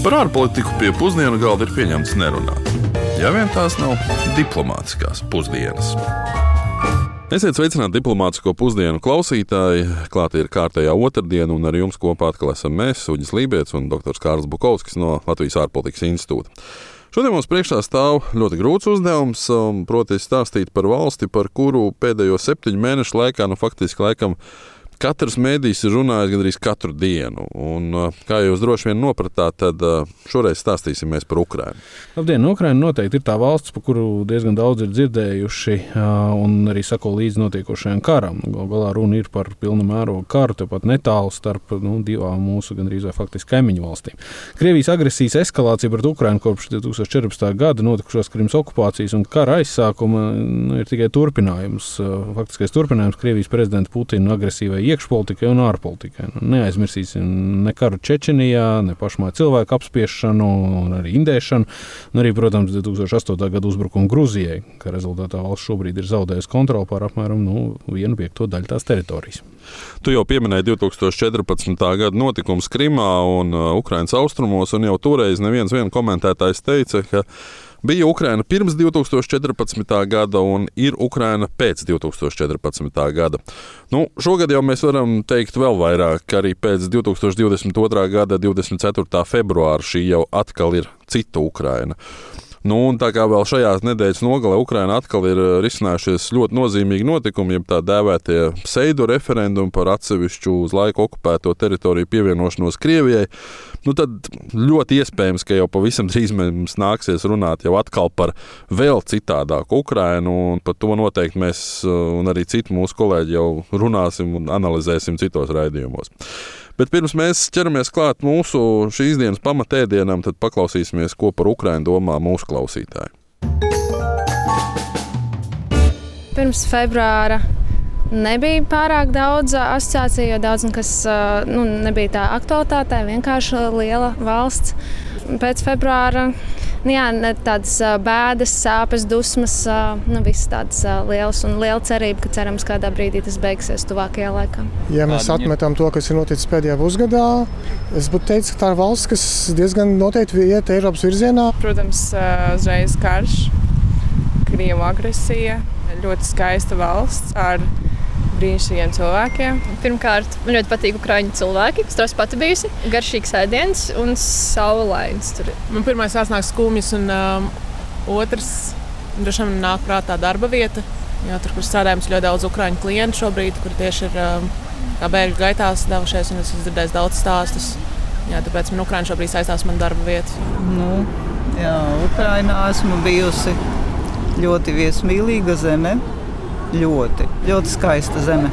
Par ārpolitiku pie pusdienu galda ir pieņemts nerunāt. Ja vien tās nav diplomātiskās pusdienas. Esiet sveicināti diplomātsko pusdienu klausītāji. Klāta ir kārtējā otrdiena, un ar jums kopā atkal esam mēs, Uģis Lībijams un dr. Kārls Bukovskis no Latvijas ārpolitikas institūta. Šodien mums priekšā stāv ļoti grūts uzdevums, um, proti, stāstīt par valsti, par kuru pēdējo septiņu mēnešu laikā, nu, faktiski laikam, Katrs mēdījis ir runājis gandrīz katru dienu. Un, kā jūs droši vien nopratāt, tad šoreiz stāstīsim par Ukrajinu. Labdien, Ukraina noteikti ir tā valsts, par kuru diezgan daudz ir dzirdējuši un arī sako līdzi notiekošajam karam. Galu galā runa ir par pilnu mērogu karu, tepat netālu starp nu, divām mūsu gandrīz vai faktiski kaimiņu valstīm. Krievijas agresijas eskalācija pret Ukrajinu kopš 2014. gada notikušās Krimas okupācijas un kara aizsākuma nu, ir tikai turpinājums, faktiskais turpinājums Krievijas prezidenta Putina agresīvai iekšpolitikai un ārpolitikai. Nu, neaizmirsīsim ne karu Čečenijā, ne pašmāju cilvēku apspiešanu, arī indēšanu, un arī, protams, 2008. gada uzbrukumu Grūzijai, kā rezultātā valsts šobrīd ir zaudējusi kontroli pār apmēram nu, vienu piekto daļu tās teritorijas. Tu jau pieminēji 2014. gada notikumus Krimā un uh, Ukraiņas austrumos, un jau toreiz neviens komentētājs teica, ka Bija Ukraina pirms 2014. gada un ir Ukraina pēc 2014. gada. Nu, šogad jau mēs varam teikt vēl vairāk, ka arī pēc 2022. gada 24. februāra šī jau atkal ir cita Ukraina. Nu, un tā kā vēl šajās nedēļas nogalē Ukrainā atkal ir eh, risinājušies ļoti nozīmīgi notikumi, jeb tā dēvētie pseido referendumi par atsevišķu uz laiku okupēto teritoriju pievienošanos Krievijai, nu tad ļoti iespējams, ka jau pavisam drīz mums nāksies runāt jau atkal par vēl citādāku Ukrainu, un par to noteikti mēs eh, un arī citi mūsu kolēģi jau runāsim un analizēsim citos raidījumos. Bet pirms mēs ķeramies klāt mūsu šīs dienas pamatēdienam, tad paklausīsimies, ko par Ukrajinu domā mūsu klausītāji. Pirms februāra nebija pārāk daudz asociāciju, jo daudz kas nu, nebija tā aktualitātē, vienkārši liela valsts. Pēc februāra nu, jā, tādas bēdas, sāpes, dusmas, nu, visas tādas lielas un liela cerība, ka cerams, kādā brīdī tas beigsies tuvākajā laikā. Ja mēs atmetam to, kas ir noticis pēdējā pusgadā, es būtu teicis, ka tā ir valsts, kas diezgan noteikti iet Eiropas virzienā. Protams, uzreiz karš, Krievijas agresija, ļoti skaista valsts ar brīnišķīgiem cilvēkiem. Pirmkārt, man ļoti patīk ukrāņu cilvēki. Es tur pati bijusi. Garšīgs ēdiens un saulains. Tur. Man pirmais nāk skumjas, un um, otrs droši vien nāk prātā darba vieta. Jā, tur, kur strādājam, ļoti daudz ukrāņu klientu šobrīd, kur tieši ir um, bēgļu gaitās devušies, un es esmu dzirdējis daudz stāstus. Jā, tāpēc man Ukrāņa šobrīd saistās ar darba vietu. Nu, jā, Ukrainā esmu bijusi ļoti viesmīlīga zeme ļoti, ļoti skaista zeme.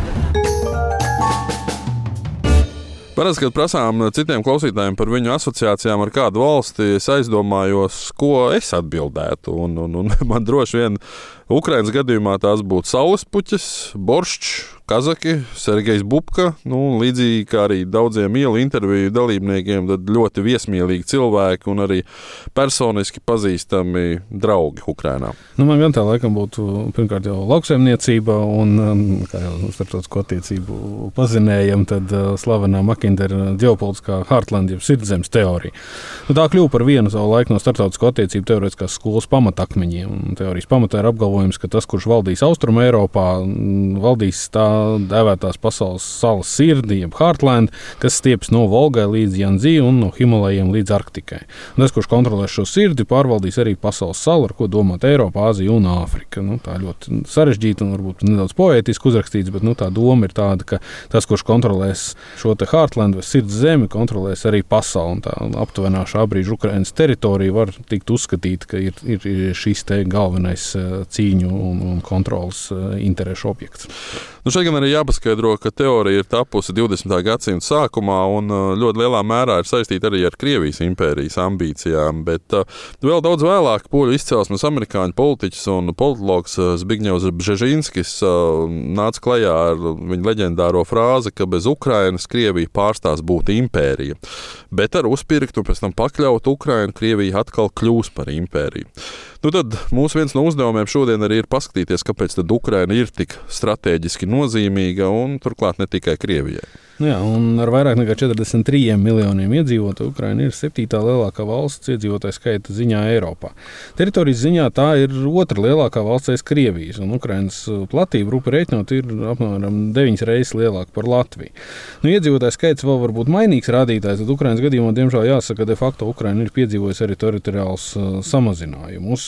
Parasti, kad prasām citiem klausītājiem par viņu asociācijām ar kādu valsti, es aizdomājos, ko es atbildētu. Un, un, un man droši vien Ukraiņas gadījumā tās būtu saules puķis, boršs, Kazaki, Sergejs Bubka, nu, līdzīgi kā arī daudziem ielu interviju dalībniekiem, ļoti viesmīlīgi cilvēki un arī personiski pazīstami draugi Ukrajinā. Nu, man gan tā laikam būtu pirmkārt jau lauksaimniecība un, um, jau starptautisko attiecību pazinējam, tad uh, slavenā Makindera ģeopolitiskā Heartland, jeb sirdszemes teorija. Nu, tā kļuva par vienu savu laiku no starptautisko attiecību teorētiskās skolas pamatakmeņiem. Teorijas pamatā ir apgalvojums, ka tas, kurš valdīs Austrum Eiropā, valdīs tā dēvētās pasaules salas sirdi, jeb Heartland, kas stiepas no Volgai līdz Janzī un no Himalajiem līdz Arktikai. Un tas, kurš kontrolēs šo sirdi, pārvaldīs arī pasaules salu, ar ko domāt Eiropa, Āzija un Āfrika. Nu, tā ļoti sarežģīta un varbūt nedaudz poētiski uzrakstīts, bet nu, tā doma ir tāda, ka tas, kurš kontrolēs šo Heartland vai sirds zemi, kontrolēs arī pasauli. Tā aptuvenā šā brīža Ukraiņas teritorija var tikt uzskatīta, ka ir, ir šis galvenais eh, cīņu un, un kontrolas eh, interešu objekts. Nu, šeit gan arī jāpaskaidro, ka teorija ir tapusi 20. gadsimta sākumā un uh, ļoti lielā mērā ir saistīta arī ar Krievijas impērijas ambīcijām. Bet uh, vēl daudz vēlāk poļu izcelsmes amerikāņu politiķis un politologs Zbigņevs Bžežinskis nāca klajā ar viņa leģendāro frāzi, ka bez Ukrainas Krievija pārstās būt impērija. Bet ar uzpirktu un pēc tam pakļautu Ukrainu, Krievija atkal kļūs par impēriju. Nu, tad mūsu viens no uzdevumiem šodien arī ir paskatīties, kāpēc Ukraina ir tik strateģiski nozīmīga un turklāt ne tikai Krievijai. Nu jā, ar vairāk nekā 43 miljoniem iedzīvotāju Ukraina ir septītā lielākā valsts iedzīvotāju skaita ziņā Eiropā. Teritorijas ziņā tā ir otra lielākā valsts aiz Krievijas, un Ukrainas platība rupi rēķinot ir apmēram 9 reizes lielāka par Latviju. Nu, iedzīvotāju skaits vēl var būt mainīgs rādītājs, tad Ukrainas gadījumā, diemžēl, jāsaka, ka de facto Ukraina ir piedzīvojusi arī teritoriāls uh, samazinājumus.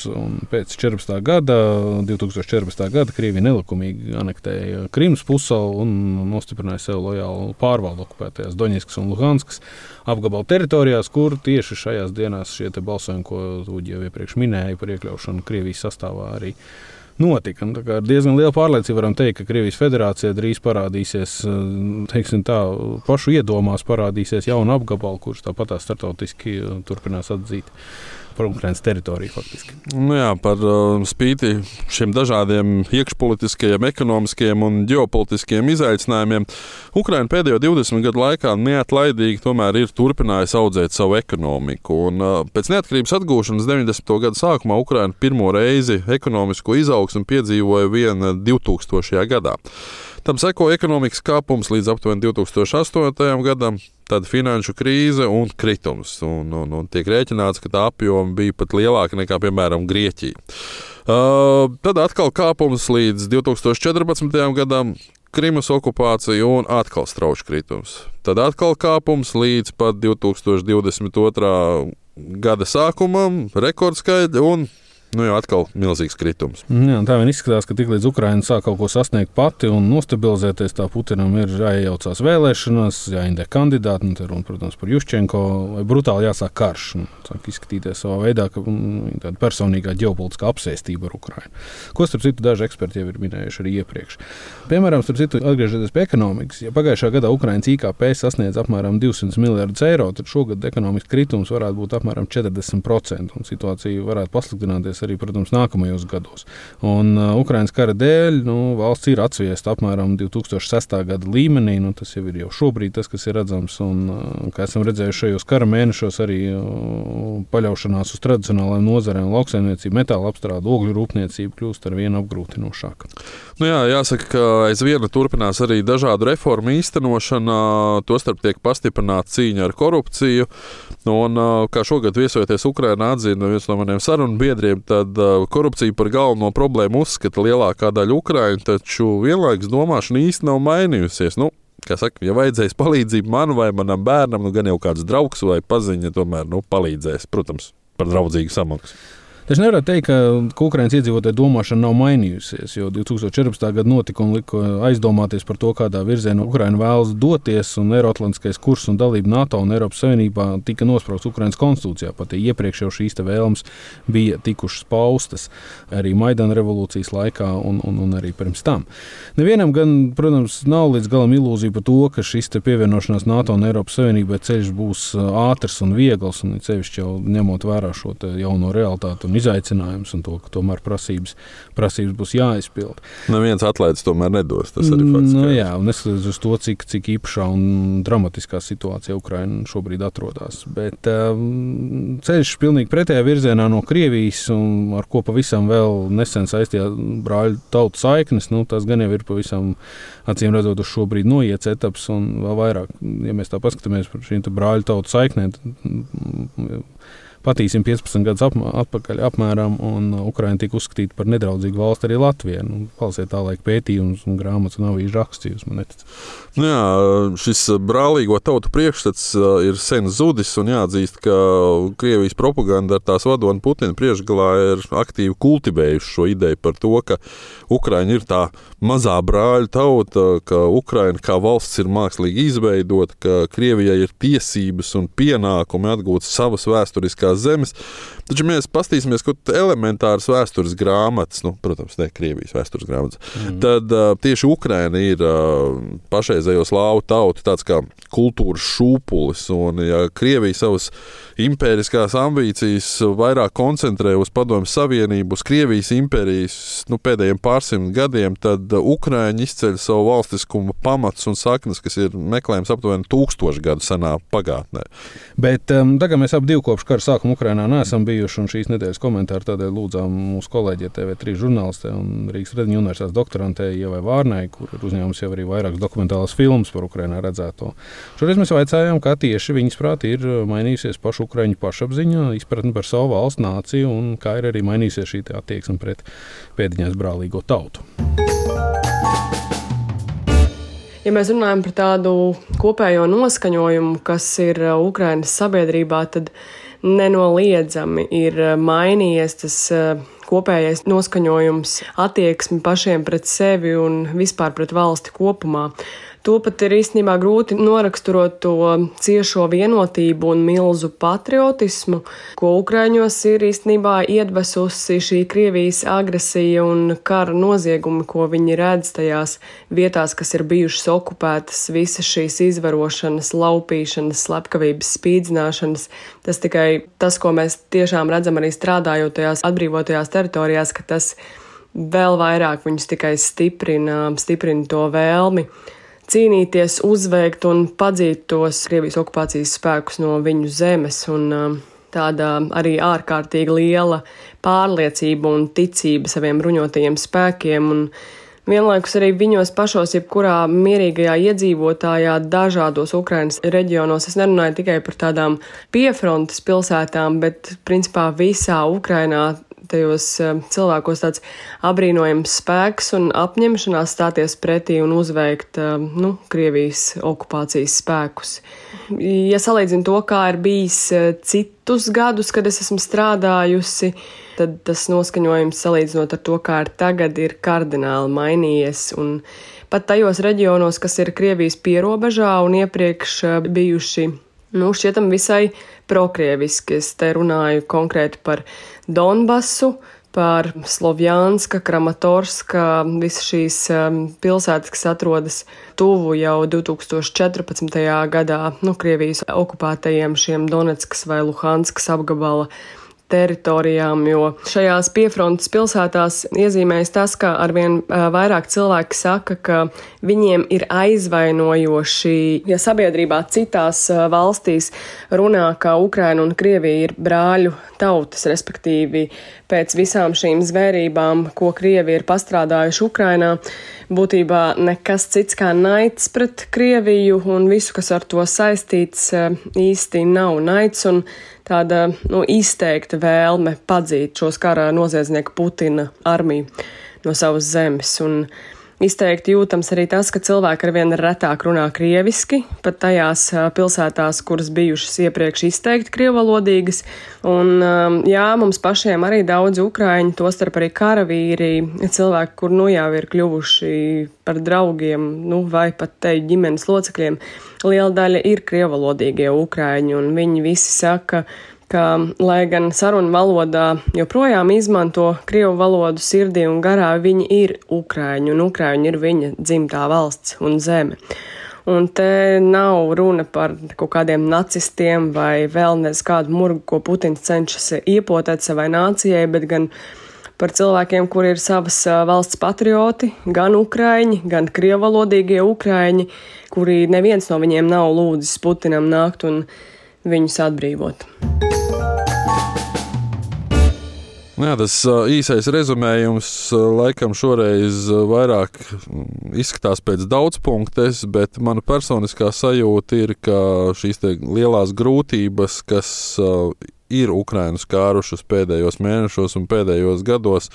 Pēc 14. gada, 2014. gada, Krievija nelikumīgi anektēja Krimas pussalu un nostiprināja sev lojālu pārvaldu okupētajās Doņetskas un Luhanskas apgabalu teritorijās, kur tieši šajās dienās šie balsojumi, ko Uģi jau iepriekš minēja par iekļaušanu Krievijas sastāvā, arī notika. Un, ar diezgan lielu pārliecību varam teikt, ka Krievijas federācija drīz parādīsies, teiksim, tā pašu iedomās, parādīsies jauna apgabala, kurš tāpat startautiski turpinās atzīt par Ukraiņas teritoriju. Faktiski. Nu jā, par uh, spīti šiem dažādiem iekšpolitiskajiem, ekonomiskajiem un ģeopolitiskiem izaicinājumiem, Ukraiņa pēdējo 20 gadu laikā neatlaidīgi ir turpinājusi audzēt savu ekonomiku. Un, uh, pēc neatkarības atgūšanas 90. gada sākumā Ukraiņa pirmo reizi ekonomisko izaugsmu piedzīvoja vien 2000. gadā. Tam seko ekonomikas kāpums līdz aptuveni 2008. gadam, tad finanšu krīze un kritums. Un, un, un tiek rēķināts, ka tā apjoma bija pat lielāka nekā, piemēram, Grieķija. Uh, tad atkal kāpums līdz 2014. gadam, Krimas okupācija un atkal strauji kritums. Tad atkal kāpums līdz pat 2022. gada sākumam, rekordskaidri un Nu, jau atkal milzīgs kritums. Jā, tā vien izskatās, ka tiklīdz Ukraiņa sāk kaut ko sasniegt pati un nostabilizēties, tā Putinam ir jāiejaucās vēlēšanās, jāindē kandidāti. Nu, runa, protams, par Juščenko vai brutāli jāsāk karš. Nu, sāk izskatīties savā veidā, ka mm, tāda personīgā ģeopolitiskā apsēstība ar Ukraiņu. Ko, starp citu, daži eksperti jau ir minējuši arī iepriekš. Piemēram, starp citu, atgriežoties pie ekonomikas, ja pagājušā gadā Ukraiņas IKP sasniedz apmēram 200 miljardus eiro, tad šogad ekonomikas kritums varētu būt apmēram 40%, un situācija varētu pasliktināties attīstīsies arī, protams, nākamajos gados. Un uh, Ukraiņas kara dēļ nu, valsts ir atsviesta apmēram 2006. gada līmenī. Nu, tas jau ir jau šobrīd tas, kas ir redzams. Un, uh, kā esam redzējuši šajos kara mēnešos, arī uh, paļaušanās uz tradicionālajām nozarēm, lauksaimniecību, metāla apstrāde, ogļu rūpniecību kļūst ar vien apgrūtinošāka. Nu jā, jāsaka, ka aizvien turpinās arī dažādu reformu īstenošana, tostarp tiek pastiprināta cīņa ar korupciju. Un, uh, kā šogad viesojoties Ukrajinā, atzina viens no maniem sarunu biedriem, tad korupciju par galveno problēmu uzskata lielākā daļa Ukrāņu, taču vienlaikus domāšana īsti nav mainījusies. Nu, Kā saka, ja vajadzēs palīdzību man vai manam bērnam, nu gan jau kāds draugs vai paziņa tomēr nu, palīdzēs, protams, par draudzīgu samaksu. Taču nevar teikt, ka Ukraiņas iedzīvotāju domāšana nav mainījusies, jo 2014. gada notikumi lika aizdomāties par to, kādā virzienā Ukraiņa vēlas doties, un Eiroatlantiskais kurs un dalība NATO un Eiropas Savienībā tika nospraukts Ukraiņas konstitūcijā. Pat ja iepriekš jau šīs vēlmes bija tikušas paustas arī Maidana revolūcijas laikā un, un, un arī pirms tam. Nevienam gan, protams, nav līdz galam ilūzija par to, ka šis pievienošanās NATO un Eiropas Savienībai ceļš būs ātrs un viegls, un ceļš jau ņemot vērā šo jauno realitāti un izaicinājums un to, ka tomēr prasības, prasības būs jāizpild. Neviens atlētājs tomēr nedos. Tas arī fakts. Nu, jā, un neskatoties uz to, cik, cik īpašā un dramatiskā situācijā Ukraina šobrīd atrodas. Bet um, ceļš pilnīgi pretējā virzienā no Krievijas, un ar ko pavisam vēl nesen saistījās brāļu tautu saiknes, nu, tas gan jau ir pavisam acīm redzot uz šo brīdi noiets etaps, un vēl vairāk, ja mēs tā paskatāmies par šīm brāļu tautu saiknēm, tad patīsim 15 gadus ap, atpakaļ apmēram, un Ukraina tika uzskatīta par nedraudzīgu valsti arī Latvijai. Nu, Palasiet tā laika pētījums un grāmatas un avīžu rakstus, man neticat. Nu jā, šis brālīgo tautu priekšstats ir sen zudis, un jāatzīst, ka Krievijas propaganda ar tās vadoni Putina priekšgalā ir aktīvi kultivējuši šo ideju par to, ka Ukraina ir tā mazā brāļa tauta, ka Ukraina kā valsts ir mākslīgi izveidota, ka Krievijai ir tiesības un pienākumi atgūt savas vēsturiskās zemes. Taču mēs paskatīsimies, ko elementāras vēstures grāmatas, nu, protams, ne Krievijas vēstures grāmatas, mm. tad uh, tieši Ukraina ir uh, pašreizējo slāvu tauta, tāds kā kultūras šūpulis. Un, ja Krievija savas impēriskās ambīcijas vairāk koncentrē uz Padomju Savienību, uz Krievijas impērijas nu, pēdējiem pārsimt gadiem, tad Ukraiņi izceļ savu valstiskumu pamatus un saknes, kas ir meklējams aptuveni tūkstošu gadu senā pagātnē. Bet um, tagad mēs ap divu kopš kara sākuma pasākumu Ukrainā neesam bijuši, šīs nedēļas komentāri tādēļ lūdzām mūsu kolēģi TV3 žurnālistē un Rīgas Rediņu universitātes doktorantē Ievai Vārnai, kur ir uzņēmusi jau arī vairākas dokumentālas filmas par Ukrainā redzēto. Šoreiz mēs vaicājām, kā tieši viņas prāt ir mainījusies pašu Ukraiņu pašapziņa, izpratne par savu valsts nāciju un kā ir arī mainījusies šī attieksme pret pēdiņās brālīgo tautu. Ja mēs runājam par tādu kopējo noskaņojumu, kas ir Ukraiņas sabiedrībā, tad nenoliedzami ir uh, mainījies tas uh, kopējais noskaņojums, attieksme pašiem pret sevi un vispār pret valsti kopumā. To pat ir īstenībā grūti noraksturot to ciešo vienotību un milzu patriotismu, ko Ukraiņos ir īstenībā iedvesusi šī Krievijas agresija un kara noziegumi, ko viņi redz tajās vietās, kas ir bijušas okupētas, visas šīs izvarošanas, laupīšanas, slepkavības, spīdzināšanas. Tas tikai tas, ko mēs tiešām redzam arī strādājot tajās atbrīvotajās teritorijās, ka tas vēl vairāk viņus tikai stiprina, stiprina to vēlmi cīnīties, uzveikt un padzīt tos Krievijas okupācijas spēkus no viņu zemes. Un, um, tāda arī ārkārtīgi liela pārliecība un ticība saviem bruņotajiem spēkiem. Un vienlaikus arī viņos pašos, jebkurā mierīgajā iedzīvotājā, dažādos Ukrainas reģionos. Es nerunāju tikai par tādām piefrontes pilsētām, bet principā visā Ukrainā tajos eh, cilvēkos tāds apbrīnojams spēks un apņemšanās stāties pretī un uzveikt eh, nu, Krievijas okupācijas spēkus. Ja salīdzinu to, kā ir bijis eh, citus gadus, kad es esmu strādājusi, tad tas noskaņojums salīdzinot ar to, kā ir tagad, ir kardināli mainījies. Pat tajos reģionos, kas ir Krievijas pierobežā un iepriekš bijuši nu, šķietam visai prokrieviski. Es te runāju konkrēti par Donbasu, par Slovjānska, Kramatorska, visas šīs um, pilsētas, kas atrodas tuvu jau 2014. gadā, nu, Krievijas okupētajiem šiem Donetskas vai Luhanskas apgabala teritorijām, jo šajās piefrontes pilsētās iezīmējas tas, ka arvien vairāk cilvēki saka, ka viņiem ir aizvainojoši, ja sabiedrībā citās valstīs runā, ka Ukraina un Krievija ir brāļu tautas, respektīvi pēc visām šīm zvērībām, ko Krievi ir pastrādājuši Ukrainā būtībā nekas cits kā naids pret Krieviju un visu, kas ar to saistīts, īsti nav naids un tāda nu, izteikta vēlme padzīt šos kara noziedznieku Putina armiju no savas zemes. Un, Izteikti jūtams arī tas, ka cilvēki arvien retāk runā krieviski, pat tajās pilsētās, kuras bijušas iepriekš izteikti krievalodīgas. Un, jā, mums pašiem arī daudz ukraiņu, tostarp arī karavīri, cilvēki, kur nu jau ir kļuvuši par draugiem, nu vai pat te ģimenes locekļiem. Liela daļa ir krievalodīgie ukraiņi, un viņi visi saka, ka, lai gan sarunu valodā joprojām izmanto krievu valodu sirdī un garā, viņi ir ukrāņi, un ukrāņi ir viņa dzimtā valsts un zeme. Un te nav runa par kaut kādiem nacistiem vai vēl nezinu kādu murgu, ko Putins cenšas iepotēt savai nācijai, bet gan par cilvēkiem, kuri ir savas valsts patrioti, gan ukrāņi, gan krievalodīgie ukrāņi, kuri neviens no viņiem nav lūdzis Putinam nākt un viņus atbrīvot. Nu jā, tas īsais rezumējums laikam šoreiz vairāk izskatās pēc daudzpunktes, bet mana personiskā sajūta ir, ka šīs lielās grūtības, kas ir Ukraiņas kārušas pēdējos mēnešos un pēdējos gados,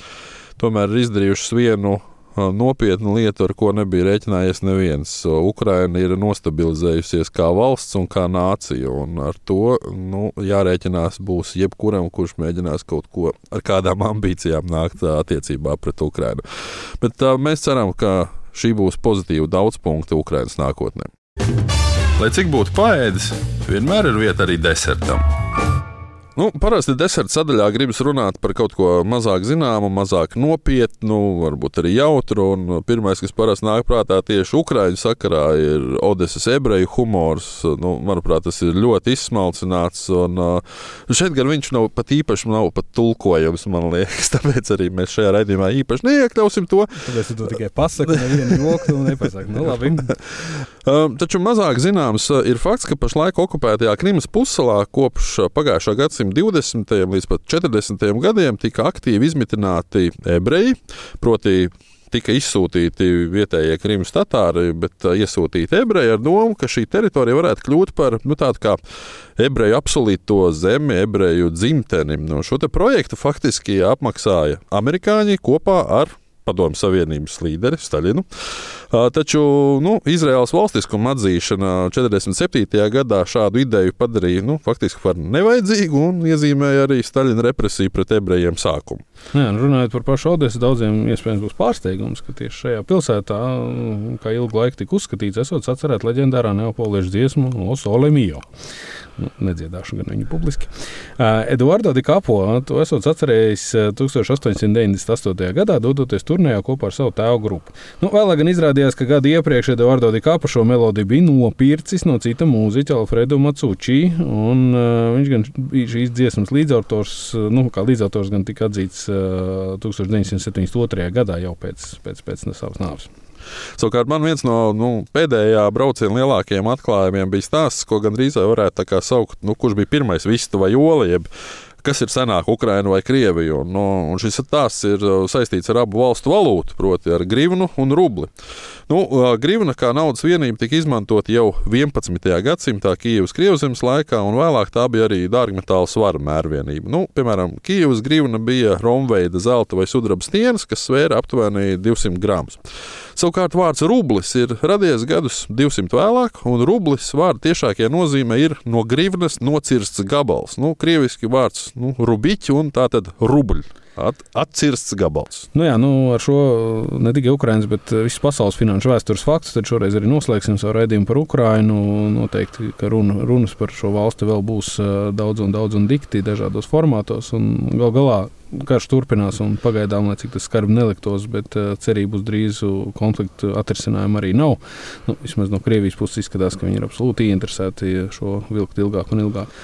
tomēr ir izdarījušas vienu nopietna lieta, ar ko nebija rēķinājies neviens. Ukraina ir nostabilizējusies kā valsts un kā nācija, un ar to nu, jārēķinās būs jebkuram, kurš mēģinās kaut ko ar kādām ambīcijām nākt attiecībā pret Ukrainu. Bet tā, mēs ceram, ka šī būs pozitīva daudzpunkta Ukrainas nākotnē. Lai cik būtu paēdis, vienmēr ir vieta arī desertam. Nu, parasti deserta sadaļā gribas runāt par kaut ko mazāk zināmu, mazāk nopietnu, varbūt arī jautru. Pirmais, kas parasti nāk prātā tieši Ukrāņu sakarā, ir Odeses ebreju humors. Nu, manuprāt, tas ir ļoti izsmalcināts. Un, uh, šeit gan viņš nav pat īpaši nav pat tulkojams, man liekas. Tāpēc arī mēs šajā raidījumā īpaši neiekļausim to. Tāpēc tu to tikai pasaki, nevienu joku nepasaki. Nu, labi. um, taču mazāk zināms ir fakts, ka pašlaik okupētajā Krimas pussalā kopš pagājušā gadsimta gadsimta 20. līdz pat 40. gadiem tika aktīvi izmitināti ebreji, proti tika izsūtīti vietējie Krimas tatāri, bet uh, iesūtīti ebreji ar domu, ka šī teritorija varētu kļūt par nu, tādu kā ebreju apsolīto zemi, ebreju dzimteni. Nu, šo projektu faktiski apmaksāja amerikāņi kopā ar Padomju Savienības līderi Staļinu. Taču nu, Izraels valstiskuma atzīšana 47. gadā šādu ideju padarīja nu, faktiski par nevajadzīgu un iezīmēja arī Staļina represiju pret ebrejiem sākumu. Jā, nu, runājot par pašu Odesu, daudziem iespējams būs pārsteigums, ka tieši šajā pilsētā, kā ilgu laiku tika uzskatīts, esot atcerēt leģendārā neapoliešu dziesmu Osole Mio. Nu, nedziedāšu gan viņu publiski. Uh, Eduardo Dikapo to esot atcerējis 1898. gadā, dodoties turnējā kopā ar savu tēvu grupu. Nu, vēlāk gan izrādījās, ka gadu iepriekš Eduardo Dikapo šo melodiju bija nopircis no cita mūziķa, Alfredo Macucci. Un, uh, viņš gan bija šīs dziesmas līdzautors, nu, kā līdzautors gan tika atzīts uh, 1972. gadā jau pēc, pēc, pēc savas nāves. Savukārt man viens no nu, pēdējā brauciena lielākajiem atklājumiem bija stāsts, ko gandrīz varētu saukt, nu, kurš bija pirmais vistu vai oli. Kas ir senāk, Ukraina vai Krievija. Un, nu, un šis tās ir uh, saistīts ar abu valstu valūtu, proti, ar grivnu un rubli. Nu, uh, grivna kā naudas vienība tika izmantota jau 11. gadsimtā Kijavas Krievzemes laikā, un vēlāk tā bija arī dārgmetāla svara mērvienība. Nu, piemēram, Kijavas grivna bija romveida zelta vai sudraba stienas, kas svēra aptuveni 200 gramus. Savukārt vārds rublis ir radies gadus 200 vēlāk, un rublis vārda tiešākajā nozīmē ir no grivnas nocirsts gabals. Nu, krieviski vārds nu, rubiķi un tā tad rubļi. At, atcirsts gabals. Nu jā, nu ar šo ne tikai Ukraiņas, bet visas pasaules finanšu vēstures faktus. Tad šoreiz arī noslēgsim savu raidījumu par Ukrajinu. Noteikti, ka runa, runas par šo valsti vēl būs daudz un daudz un dikti dažādos formātos. Gal galā karš turpinās, un pagaidām, lai cik tas skarbi neliktos, bet cerību uz drīzu konfliktu atrisinājumu arī nav. Nu, vismaz no Krievijas puses izskatās, ka viņi ir absolūti ieinteresēti šo vilkt ilgāk un ilgāk.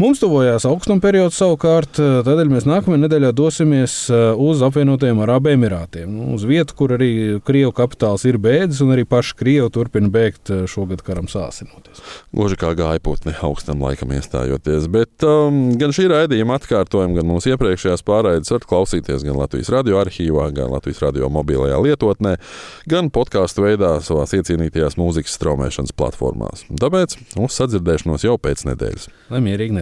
Mums tuvojās augstuma periods savukārt, eh, tādēļ mēs nākamajā nedēļā dosimies eh, uz apvienotajiem Arābu Emirātiem. Nu, uz vietu, kur arī Krievijas kapitāls ir bēdzis, un arī paši Krievi turpina bēgt eh, šogad karam sāsinoties. Gluži kā gaiputni augstam laikam iestājoties, bet um, gan šī raidījuma atkārtojuma, gan mūsu iepriekšējās pārraides var klausīties gan Latvijas radio arhīvā, gan Latvijas radio mobilajā lietotnē, gan podkāstu veidā savās iecienītajās mūzikas straumēšanas platformās. Tāpēc uz sadzirdēšanos jau pēc nedēļas. Lai mierīgi